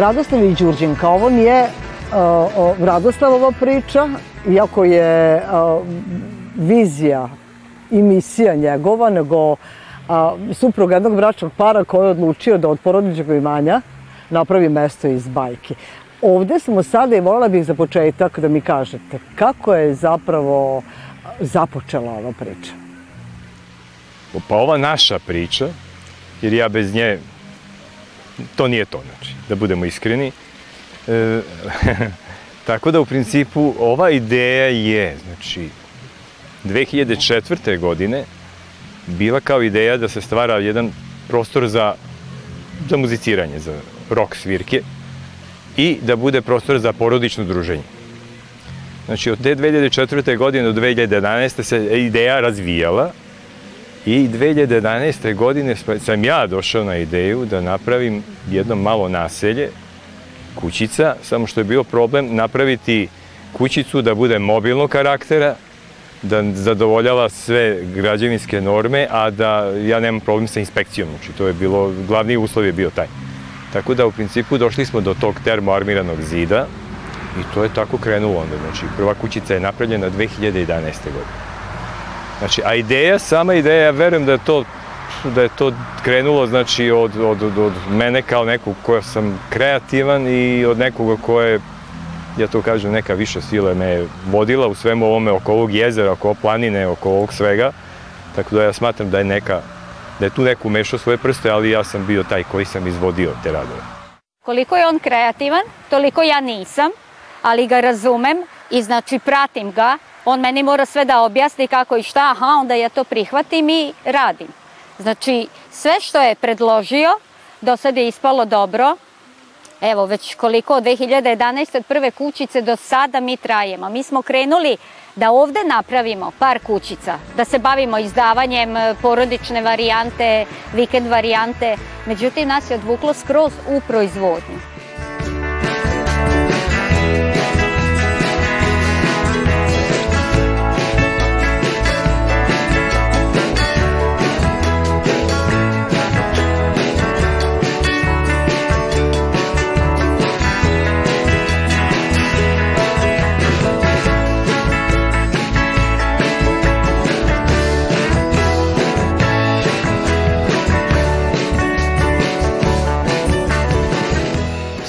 Radoslav i Đurđenka. Ovo nije uh, Radoslavova priča, iako je e, vizija i misija njegova, nego uh, suprug jednog bračnog para koji je odlučio da od porodničkog imanja napravi mesto iz bajke. Ovde smo sada i volila bih za početak da mi kažete kako je zapravo započela ova priča? Pa ova naša priča, jer ja bez nje, to nije Tone da budemo iskreni. E, tako da u principu ova ideja je, znači, 2004. godine bila kao ideja da se stvara jedan prostor za, za muziciranje, za rock svirke i da bude prostor za porodično druženje. Znači, od te 2004. godine do 2011. se ideja razvijala, I 2011. godine sam ja došao na ideju da napravim jedno malo naselje, kućica, samo što je bio problem napraviti kućicu da bude mobilnog karaktera, da zadovoljava sve građevinske norme, a da ja nemam problem sa inspekcijom, znači to je bilo, glavni uslov je bio taj. Tako da u principu došli smo do tog termoarmiranog zida i to je tako krenulo onda, znači prva kućica je napravljena 2011. godine. Znači, a ideja, sama ideja, ja verujem da je to da je to krenulo znači od, od, od, od mene kao nekog koja sam kreativan i od nekoga koje ja to kažem, neka viša sila me vodila u svemu ovome oko ovog jezera, oko planine, oko ovog svega. Tako da ja smatram da je neka, da je tu neko umešao svoje prste, ali ja sam bio taj koji sam izvodio te radove. Koliko je on kreativan, toliko ja nisam, ali ga razumem i znači pratim ga on meni mora sve da objasni kako i šta, aha, onda ja to prihvatim i radim. Znači, sve što je predložio, do sad je ispalo dobro, Evo, već koliko od 2011. od prve kućice do sada mi trajemo. Mi smo krenuli da ovde napravimo par kućica, da se bavimo izdavanjem e, porodične varijante, vikend varijante. Međutim, nas je odvuklo skroz u proizvodnju.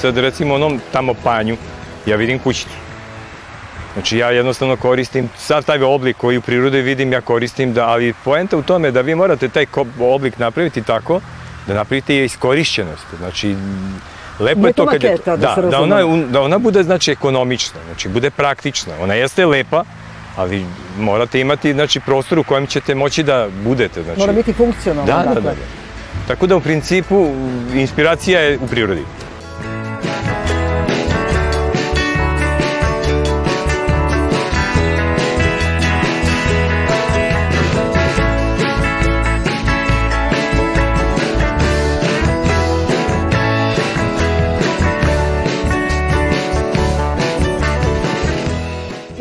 Sad recimo onom tamo panju, ja vidim kućicu. Znači ja jednostavno koristim sav taj oblik koji u prirodi vidim, ja koristim da, ali poenta u tome da vi morate taj oblik napraviti tako da napravite iskorišćenost. Znači, lepo je to kad je... Da, da, da, ona, da ona bude znači ekonomična, znači bude praktična. Ona jeste lepa, ali morate imati znači prostor u kojem ćete moći da budete. Znači, Mora biti funkcionalno. Da, da, dakle. da, da. Tako da u principu inspiracija je u prirodi.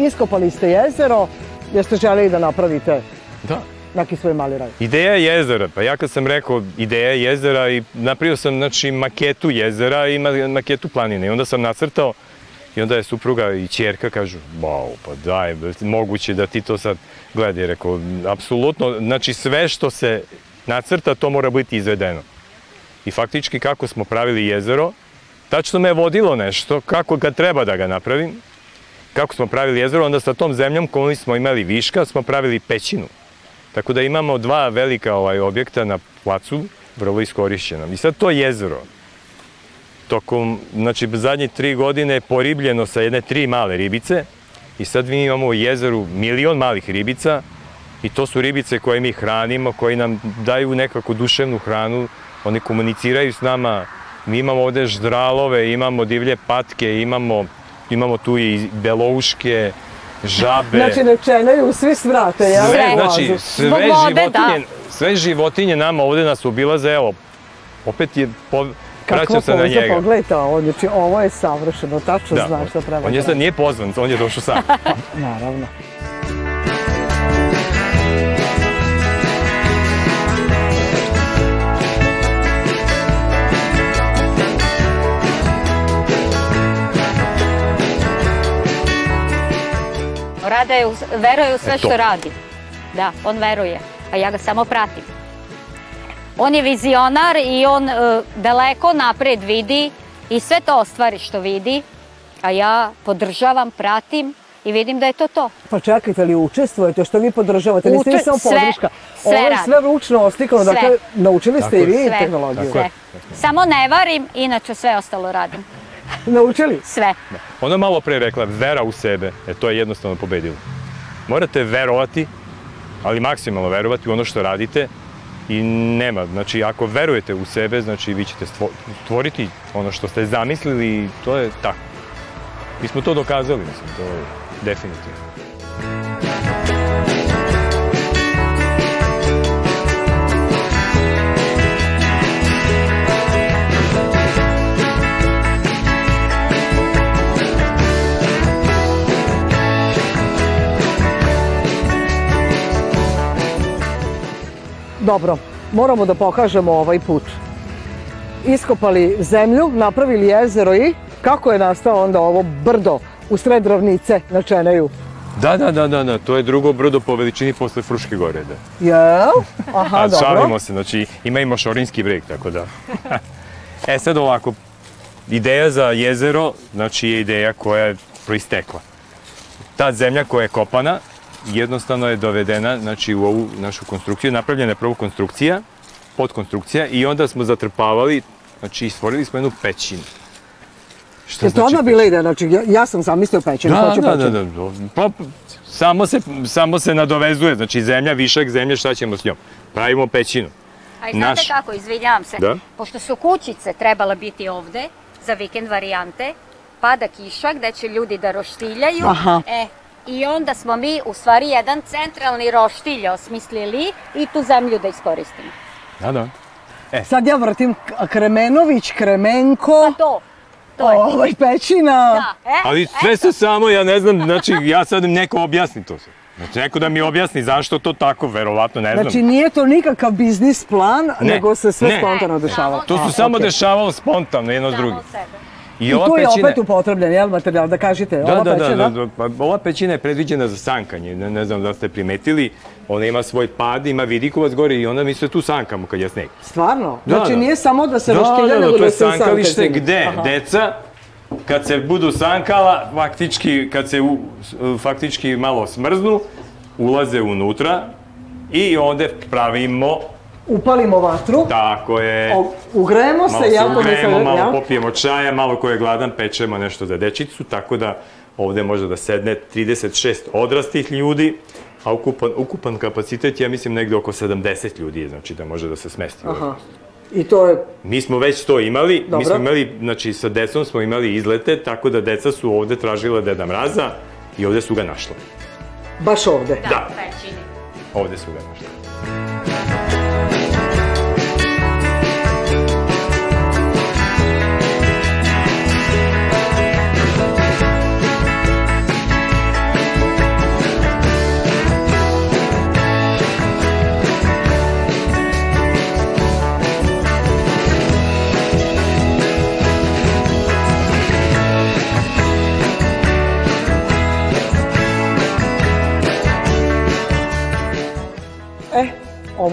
Iskopali ste jezero, jeste želeli da napravite da. neki svoj mali raj. Ideja jezera, pa ja kad sam rekao ideja jezera i napravio sam znači, maketu jezera i maketu planine i onda sam nacrtao i onda je supruga i čerka kažu, wow, pa daj, moguće da ti to sad gledaj, rekao, apsolutno, znači sve što se nacrta, to mora biti izvedeno. I faktički kako smo pravili jezero, tačno me je vodilo nešto, kako ga treba da ga napravim, kako smo pravili jezero, onda sa tom zemljom koju smo imali viška, smo pravili pećinu. Tako da imamo dva velika ovaj objekta na placu, vrlo iskorišćena. I sad to jezero, tokom, znači, zadnje tri godine je poribljeno sa jedne tri male ribice i sad mi imamo u jezeru milion malih ribica i to su ribice koje mi hranimo, koje nam daju nekakvu duševnu hranu, one komuniciraju s nama, mi imamo ovde ždralove, imamo divlje patke, imamo, imamo tu i belouške, žabe. Znači, nečenaju svi svrate, ja Sve, znači, sve vode, životinje, da. sve životinje nama ovde nas obilaze, evo, opet je... Po, Kakva se na njega. Kako on je, znači ovo je savršeno, tačno da, znaš šta treba. On da je sad nije pozvan, on je došao sam. Naravno. Rada je, veruje u sve e što radi. Da, on veruje, a ja ga samo pratim. On je vizionar i on e, daleko napred vidi i sve to ostvari što vidi, a ja podržavam, pratim i vidim da je to to. Pa čekajte li učestvujete, što vi podržavate, niste vi samo podrška. Sve, sve Ovo je sve ručno oslikano, dakle naučili ste i vi tehnologiju. Sve. Samo ne varim, inače sve ostalo radim. Naučili? Sve. Da. Ona malo pre rekla, vera u sebe, e to je jednostavno pobedilo. Morate verovati, ali maksimalno verovati u ono što radite i nema, znači ako verujete u sebe, znači vi ćete stvoriti ono što ste zamislili i to je tako. Mi smo to dokazali, mislim, to je definitivno. dobro, moramo da pokažemo ovaj put. Iskopali zemlju, napravili jezero i kako je nastao onda ovo brdo u sred ravnice na Čeneju? Da, da, da, da, da, to je drugo brdo po veličini posle Fruške gore, da. Jel? Aha, A, dobro. Šalimo se, znači ima i Mošorinski breg, tako da. e, sad ovako, ideja za jezero, znači je ideja koja je proistekla. Ta zemlja koja je kopana, jednostavno je dovedena znači, u ovu našu konstrukciju. Napravljena je prvo konstrukcija, podkonstrukcija i onda smo zatrpavali, znači stvorili smo jednu pećinu. Što je znači to ona bila ideja? Znači, ja, ja sam zamislio pećinu, da, hoću da, da pećinu. Da, da, da, pa, samo se, samo se nadovezuje, znači zemlja, višak zemlje, šta ćemo s njom? Pravimo pećinu. A i znate kako, izvinjavam se, da? pošto su kućice trebala biti ovde, za vikend varijante, pada kiša gde će ljudi da roštiljaju, Aha. e, i onda smo mi u stvari jedan centralni roštilj osmislili i tu zemlju da iskoristimo. Da, da. E. Sad ja vratim Kremenović, Kremenko. Pa to. To je. Ovaj pećina. Da, e, Ali sve se samo, ja ne znam, znači ja sad neko objasni to sve. Znači, neko da mi objasni zašto to tako, verovatno, ne znam. Znači, nije to nikakav biznis plan, ne, nego se sve ne, spontano dešavalo. To su A, da. samo okay. dešavalo spontano, jedno s drugim. Samo sebe. I, I tu je opet upotrebljen, jel, materijal, da kažete, da, ova da, da, pećina? Da, pa, ova pećina je predviđena za sankanje, ne, ne znam da ste primetili, ona ima svoj pad, ima vidikovac gore i onda mi se tu sankamo kad je sneg. Stvarno? Da, znači da. nije samo da se roštilja, nego da se sankalište. Da, to je sankalište gde Aha. deca kad se budu sankala, faktički, kad se u, faktički malo smrznu, ulaze unutra i onda pravimo upalimo vatru. Tako je. ugrejemo se, ja to ugrejemo, Malo popijemo čaja, malo ko je gladan, pečemo nešto za dečicu, tako da ovde može da sedne 36 odrastih ljudi, a ukupan, ukupan kapacitet, ja mislim, negde oko 70 ljudi, znači da može da se smesti. Aha. I to je... Mi smo već to imali, Dobro. mi smo imali, znači sa decom smo imali izlete, tako da deca su ovde tražila Deda Mraza i ovde su ga našla. Baš ovde? Da, da. ovde su ga našli.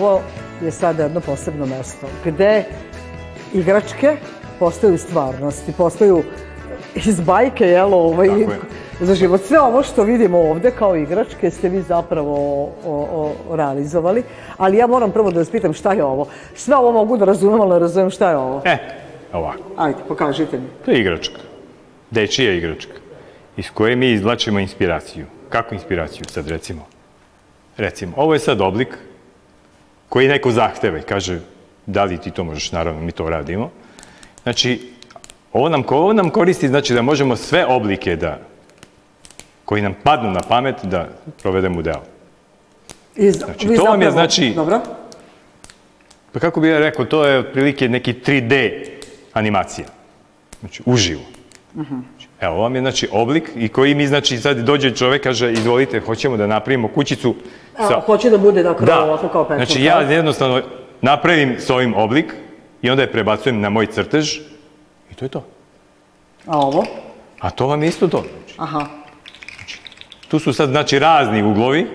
ovo je sada jedno posebno mesto gde igračke postaju stvarnosti, postaju iz bajke, jel, ovaj, za život. Sve ovo što vidimo ovde kao igračke ste vi zapravo o, o, realizovali, ali ja moram prvo da vas pitam šta je ovo. Sve ovo mogu da razumem, ali ne razumem šta je ovo. E, ovako. Ajde, pokažite mi. To je igračka. Dečija igračka. Iz koje mi izlačimo inspiraciju. Kako inspiraciju sad, recimo? Recimo, ovo je sad oblik koji neko zahteva i kaže da li ti to možeš, naravno mi to radimo. Znači, ovo nam, ovo nam koristi, znači da možemo sve oblike da, koji nam padnu na pamet da provedemo u Iz, Znači, to vam je znači... Dobro. Pa kako bih ja rekao, to je otprilike neki 3D animacija. Znači, uživo. Uh mhm. -huh. Znači, evo, ovo vam je znači oblik i koji mi znači sad dođe čovek, kaže, izvolite, hoćemo da napravimo kućicu A, Sa... hoće da bude dakle, da. da. ovako kao petkom. Znači, ja jednostavno napravim s ovim oblik i onda je prebacujem na moj crtež i to je to. A ovo? A to vam isto to. Znači. Aha. Znači, tu su sad, znači, razni uglovi.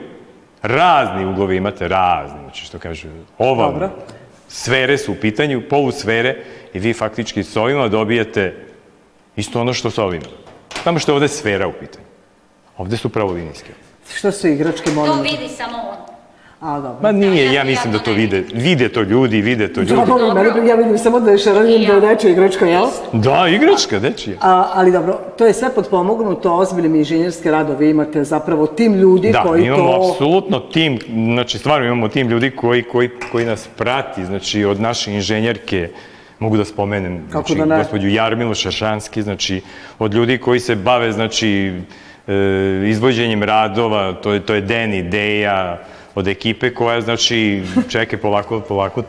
Razni uglovi imate, razni. Znači, što kažu, ovalno. Dobro. Sfere su u pitanju, polusfere i vi faktički s ovima dobijate isto ono što s ovima. Samo što je ovde sfera u pitanju. Ovde su pravolinijske. Što su igračke, molim? To vidi samo on. A, dobro. Ma nije, ja mislim da to vide. Vide to ljudi, vide to ljudi. Da, dobro, ja vidim samo da je Šaranin da je nečija igračka, jel? Da, igračka, dečija. A, ali dobro, to je sve podpomognuto ozbiljnim inženjerske radovi. Imate zapravo tim ljudi da, koji to... Da, imamo apsolutno tim, znači stvarno imamo tim ljudi koji, koji, koji nas prati, znači od naše inženjerke, mogu da spomenem, znači, da ne? gospođu Jarmilu Šašanski, znači, od ljudi koji se bave, znači, E, izvođenjem radova, to je, to je den ideja od ekipe koja, znači, čekaj polako, polako,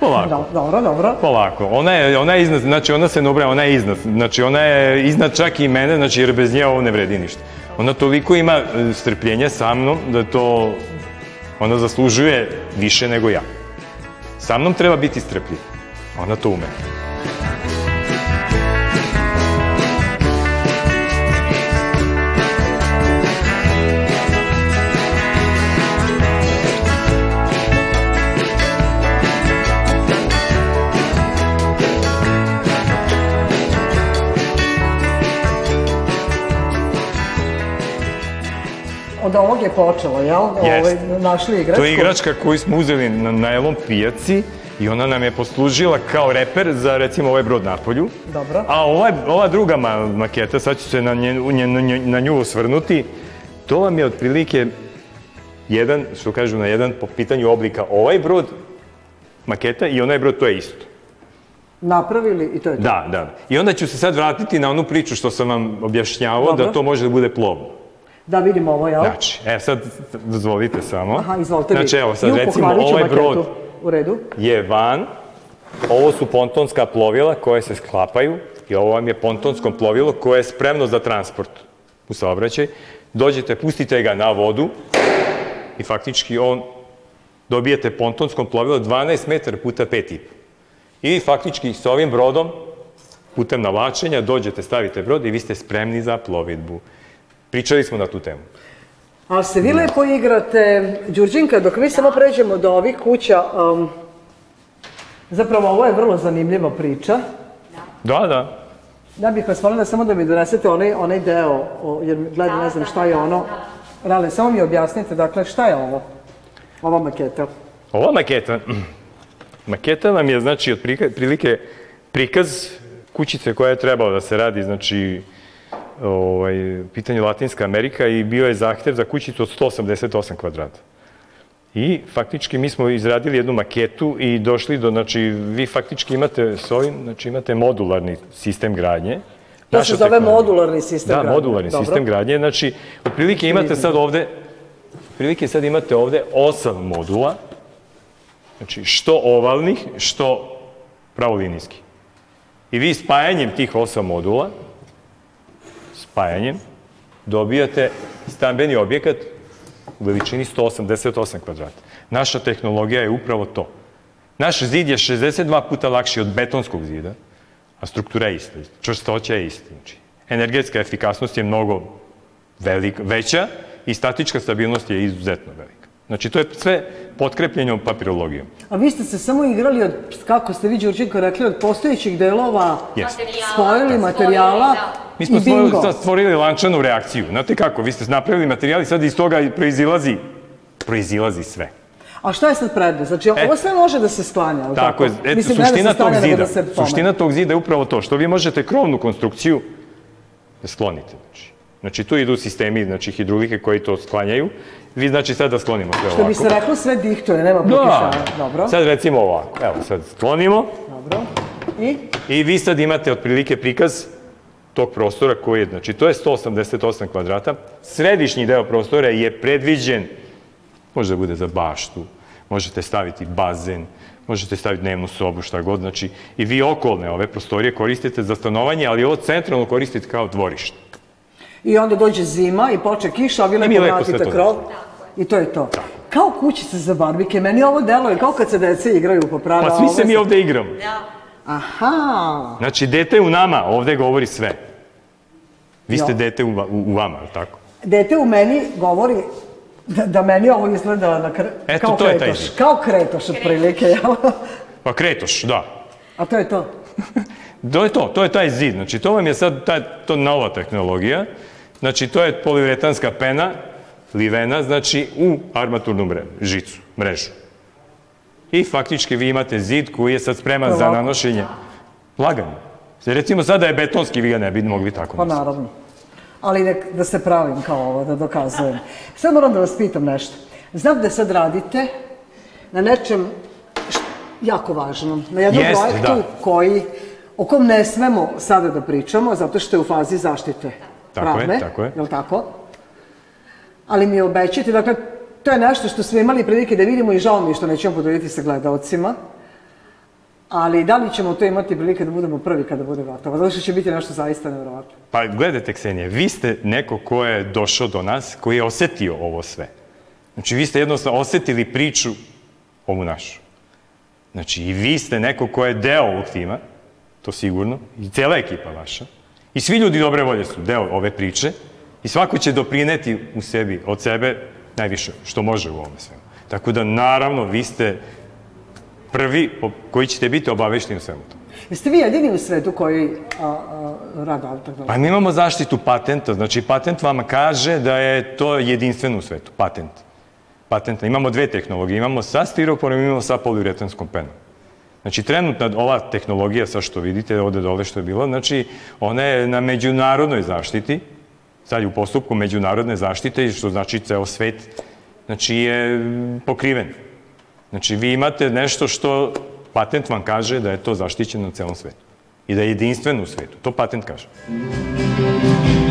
polako. Do, dobro, dobro. Polako. Ona je, ona je iznad, znači ona se ne obraja, ona je iznad, znači ona je iznad čak i mene, znači jer bez nje ovo ne vredi ništa. Ona toliko ima e, strpljenja sa mnom da to, ona zaslužuje više nego ja. Sa mnom treba biti strpljiv. Ona to ume. od da ovog je počelo, jel? Ovaj, Jeste. našli igračku. To je igračka koju smo uzeli na najlom pijaci i ona nam je poslužila kao reper za recimo ovaj brod na Dobro. A ovaj, ova druga ma maketa, sad ću se na, nje, nje, nje, na nju osvrnuti, to vam je otprilike jedan, što kažu na jedan, po pitanju oblika ovaj brod, maketa i onaj brod, to je isto. Napravili i to je to. Da, da. I onda ću se sad vratiti na onu priču što sam vam objašnjavao, da Dobro. da to može da bude plovno. Da vidimo ovo, jel? Znači, evo sad, dozvolite samo. Aha, izvolite znači, vi. Znači, evo sad, recimo, ovaj brod U redu. je van, ovo su pontonska plovila koje se sklapaju i ovo vam je pontonsko plovilo koje je spremno za transport u saobraćaj. Dođete, pustite ga na vodu i faktički on dobijete pontonsko plovilo 12 metara puta 5,5. I faktički sa ovim brodom, putem navlačenja, dođete, stavite brod i vi ste spremni za plovidbu. Pričali smo na tu temu. Ali se vi lepo igrate, Đurđinka, dok mi samo pređemo do ovih kuća, um, zapravo ovo je vrlo zanimljiva priča. Da, da. Da bih vas molila samo da mi donesete onaj, onaj deo, o, jer gledam, ne znam šta je ono. Rale, samo mi objasnite, dakle, šta je ovo? Ova maketa. Ova maketa? Maketa nam je, znači, prilike prikaz kućice koja je trebala da se radi, znači, ovaj, pitanje Latinska Amerika i bio je zahtev za kućicu od 188 kvadrata. I faktički mi smo izradili jednu maketu i došli do, znači, vi faktički imate s ovim, znači imate modularni sistem gradnje. To Naša se zove modularni sistem da, gradnje. Da, modularni Dobro. sistem gradnje. Znači, otprilike imate sad ovde, otprilike sad imate ovde osam modula, znači što ovalnih, što pravolinijski. I vi spajanjem tih osam modula, spajanjem dobijate stambeni objekat u veličini 188 kvadrata. Naša tehnologija je upravo to. Naš zid je 62 puta lakši od betonskog zida, a struktura je ista, čvrstoća je ista. Znači, energetska efikasnost je mnogo velik, veća i statička stabilnost je izuzetno velika. Znači, to je sve potkrepljenje papirologijom. A vi ste se samo igrali od, kako ste vi, Đurđenko, rekli, od postojećih delova, yes. spojili materijala da. Mi smo i bingo. stvorili lančanu reakciju. Znate kako, vi ste napravili materijal i sad iz toga proizilazi, proizilazi sve. A šta je sad prednost? Znači, e, ovo sve može da se sklanja, tako? Tako je, eto, Mislim, da suština da tog zida. Da suština tog zida je upravo to, što vi možete krovnu konstrukciju da sklonite. Znači, Znači, tu idu sistemi, znači, hidrolike koji to sklanjaju. Vi, znači, sad da sklonimo sve ovako. Što bi se reklo, sve diktuje, nema potišanja. Da. Dobro. Sad recimo ovako. Evo, sad sklonimo. Dobro. I? I vi sad imate otprilike prikaz tog prostora koji je, znači, to je 188 kvadrata. Središnji deo prostora je predviđen, može da bude za baštu, možete staviti bazen, možete staviti dnevnu sobu, šta god, znači, i vi okolne ove prostorije koristite za stanovanje, ali ovo centralno koristite kao dvorište. I onda dođe zima i poče kiša, a vi lepo vratite krov. I to je to. Da. Kao kućice za barbike, meni ovo deluje kao kad se dece igraju po prava. Pa svi se mi ovde igramo. Da. Aha. Znači, dete u nama, ovde govori sve. Vi ste dete u, u, u vama, je tako? Dete u meni govori da, da meni ovo izgleda na kre... Eto, kao to kretoš. Je taj izgled. kao kretoš, otprilike, jel? Pa kretoš, da. A to je to? to je to, to je taj zid. Znači, to vam je sad ta, to nova tehnologija. Znači, to je poliuretanska pena, livena, znači u armaturnu mre, žicu, mrežu. I faktički vi imate zid koji je sad spreman Lako. za nanošenje. Lagano. Recimo sada je betonski, vi ga ne bi mogli tako Pa naravno. Ali da, da se pravim kao ovo, da dokazujem. Sad moram da vas pitam nešto. Znam da sad radite na nečem jako važnom, na jednom Jest, projektu da. koji, o kom ne smemo sada da pričamo, zato što je u fazi zaštite tako pravne, je, tako je. Jel tako? Ali mi obećate, dakle, to je nešto što smo imali prilike da vidimo i žao mi što nećemo podeliti sa gledalcima, ali da li ćemo to imati prilike da budemo prvi kada bude gotovo? Zato što će biti nešto zaista nevjerovatno. Pa gledajte, Ksenije, vi ste neko ko je došao do nas, koji je osetio ovo sve. Znači, vi ste jednostavno osetili priču ovu našu. Znači, i vi ste neko ko je deo ovog tima, to sigurno, i cela ekipa vaša. I svi ljudi dobre volje su deo ove priče i svako će doprineti u sebi, od sebe, najviše što može u ovome svemu. Tako da, naravno, vi ste prvi koji ćete biti obavešteni u svemu tomu. Jeste vi jedini u svetu koji a, a, rade alternativu? Ovaj pa mi imamo zaštitu patenta. Znači, patent vam kaže da je to jedinstveno u svetu, patent. Patent. Imamo dve tehnologije. Imamo sa stiroporom, imamo sa poliuretanskom penom. Znači, trenutna ova tehnologija, sa što vidite ovde dole što je bilo, znači, ona je na međunarodnoj zaštiti, sad je u postupku međunarodne zaštite, što znači ceo svet, znači, je pokriven. Znači, vi imate nešto što patent vam kaže da je to zaštićeno na celom svetu i da je jedinstveno u svetu. To patent kaže. Muzika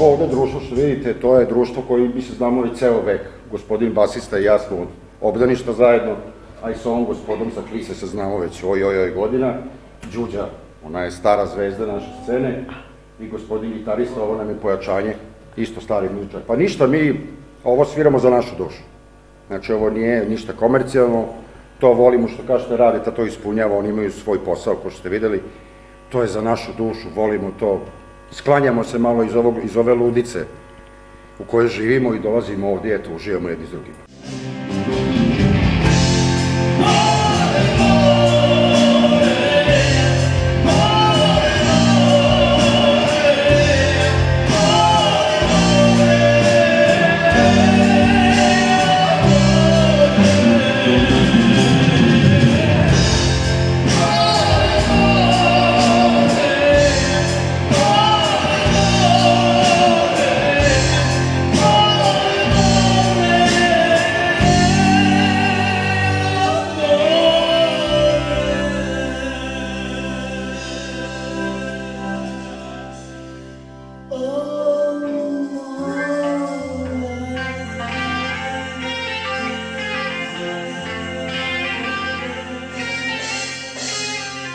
ovo ovde društvo što vidite, to je društvo koje mi se znamo i ceo vek. Gospodin basista i ja smo od obdaništa zajedno, a i sa ovom gospodom sa klise se znamo već oj oj oj godina. Đuđa, ona je stara zvezda naše scene i gospodin gitarista, ovo nam je pojačanje, isto stari muzičar. Pa ništa, mi ovo sviramo za našu dušu. Znači, ovo nije ništa komercijalno, to volimo što kažete radite, to ispunjava, oni imaju svoj posao, ko što ste videli, to je za našu dušu, volimo to, sklanjamo se malo iz, ovog, iz ove ludice u kojoj živimo i dolazimo ovdje, eto, uživamo jedni s drugima.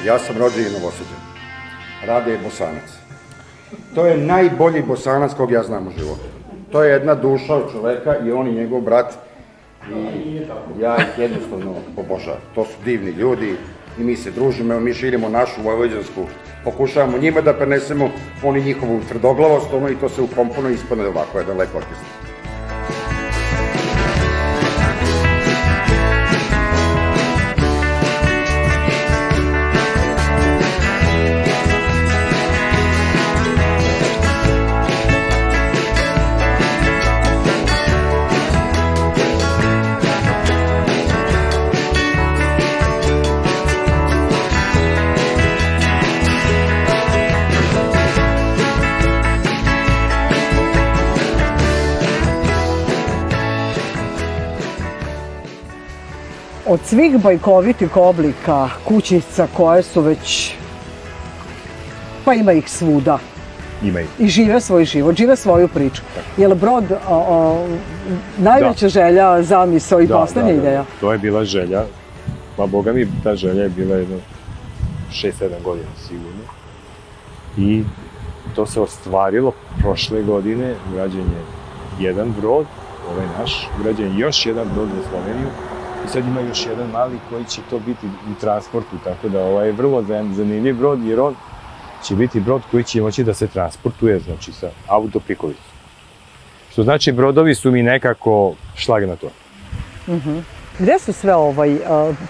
Ja sam rođen Novosadjan. Rade je bosanac. To je najbolji bosanac kog ja znam u životu. To je jedna duša od čoveka i on i njegov brat. I ja ih jednostavno obožavam. To su divni ljudi i mi se družimo, evo mi širimo našu vojvođansku, pokušavamo njima da prenesemo oni njihovu tvrdoglavost, ono i to se ukomponuje i ispane ovako jedan lep orkestar. Od svih bajkovitih oblika kućica koje su već, pa ima ih svuda. Ima ih. I žive svoj život, žive svoju priču. Tako. Jer brod, o, o, najveća da. želja, zamisao i da, poslednja da, da, ideja. To je bila želja, pa boga mi ta želja je bila jedno 6-7 godina sigurno. I to se ostvarilo prošle godine, urađen je jedan brod, ovaj naš, urađen još jedan brod za Sloveniju, I sad ima još jedan mali koji će to biti u transportu, tako da ovaj je vrlo zanimljiv brod, jer on će biti brod koji će moći da se transportuje, znači sa autoprikovicom. Što znači, brodovi su mi nekako šlag na to. Mm -hmm. Gde su sve ovaj, uh,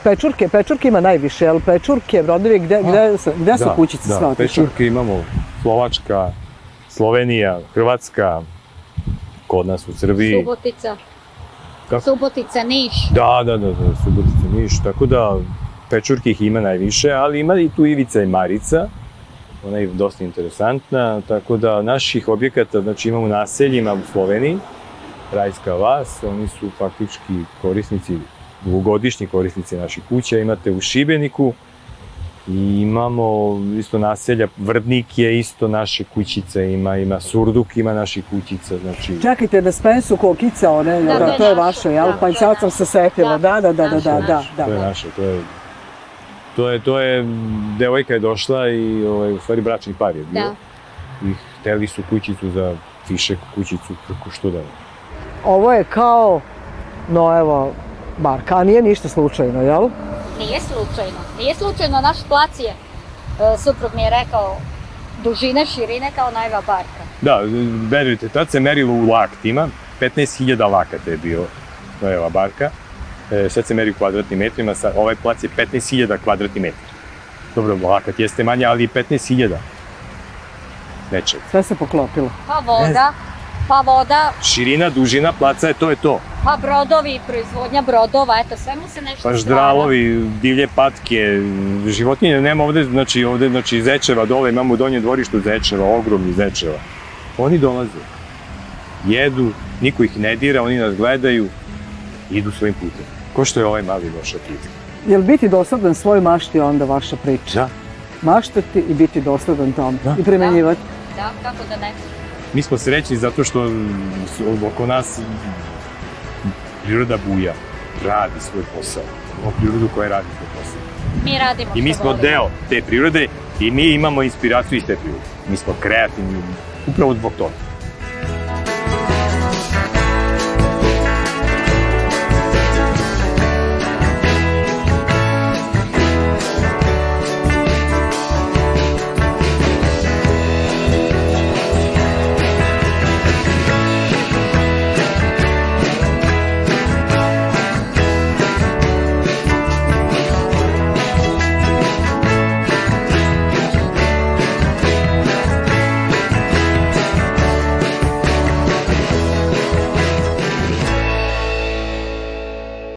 pečurke, pečurke ima najviše, ali pečurke, brodovi, gde, gde, da. su, gde da, su kućice da, sve otišle? pečurke imamo Slovačka, Slovenija, Hrvatska, kod nas u Srbiji. Subotica. Kako? Subotica, Niš. Da, da, da, da, Subotica, Niš, tako da pečurkih ima najviše, ali ima i tu Ivica i Marica, ona je dosta interesantna, tako da naših objekata, znači imamo naseljima u Sloveniji, Rajska vas, oni su faktički korisnici, dvogodišnji korisnici naših kuća, imate u Šibeniku, I imamo isto naselja, Vrdnik je isto naše kućice, ima, ima Surduk, ima naše kućice, znači... Čekajte, da spensu kokica one, da, da, da, to je vaše, da, jel? Da, pa sad sam se setila, da, da, da, da, da, da, da. To je naše, to je... To je, to je, devojka je došla i, ovaj, u stvari, bračni par je bio. Da. I hteli su kućicu za fišek, kućicu, kako što da... Ovo je kao, no evo, Marka, a nije ništa slučajno, jel? nije slučajno. Nije slučajno, naš plac je, e, suprug mi je rekao, dužine, širine kao najva barka. Da, verujte, tad se merilo u laktima, 15.000 lakata je bio Nojeva barka. E, sad se meri u kvadratnim metrima, sa, ovaj plac je 15.000 kvadratnih metri. Dobro, lakat jeste manje, ali 15.000 nečeg. Sve se poklopilo. Pa voda, pa voda. Širina, dužina placa je to je to. Pa brodovi, proizvodnja brodova, eto, sve mu se nešto Pa ždralovi, divlje patke, životinje nema ovde, znači ovde, znači zečeva dole, imamo u donjem dvorištu zečeva, ogromni zečeva. Oni dolaze, jedu, niko ih ne dira, oni nas gledaju, idu svojim putem. Ko što je ovaj mali došao pizda. Jel biti dosadan svoj mašti onda vaša priča? Da. Maštati i biti dosadan tom da. i primenjivati. Da, da, kako da ne. Mi smo srećni zato što oko nas priroda buja, radi svoj posao. Imamo prirodu koja radi svoj posao. Mi radimo I mi smo volimo. deo te prirode i mi imamo inspiraciju iz te prirode. Mi smo kreativni, upravo zbog toga.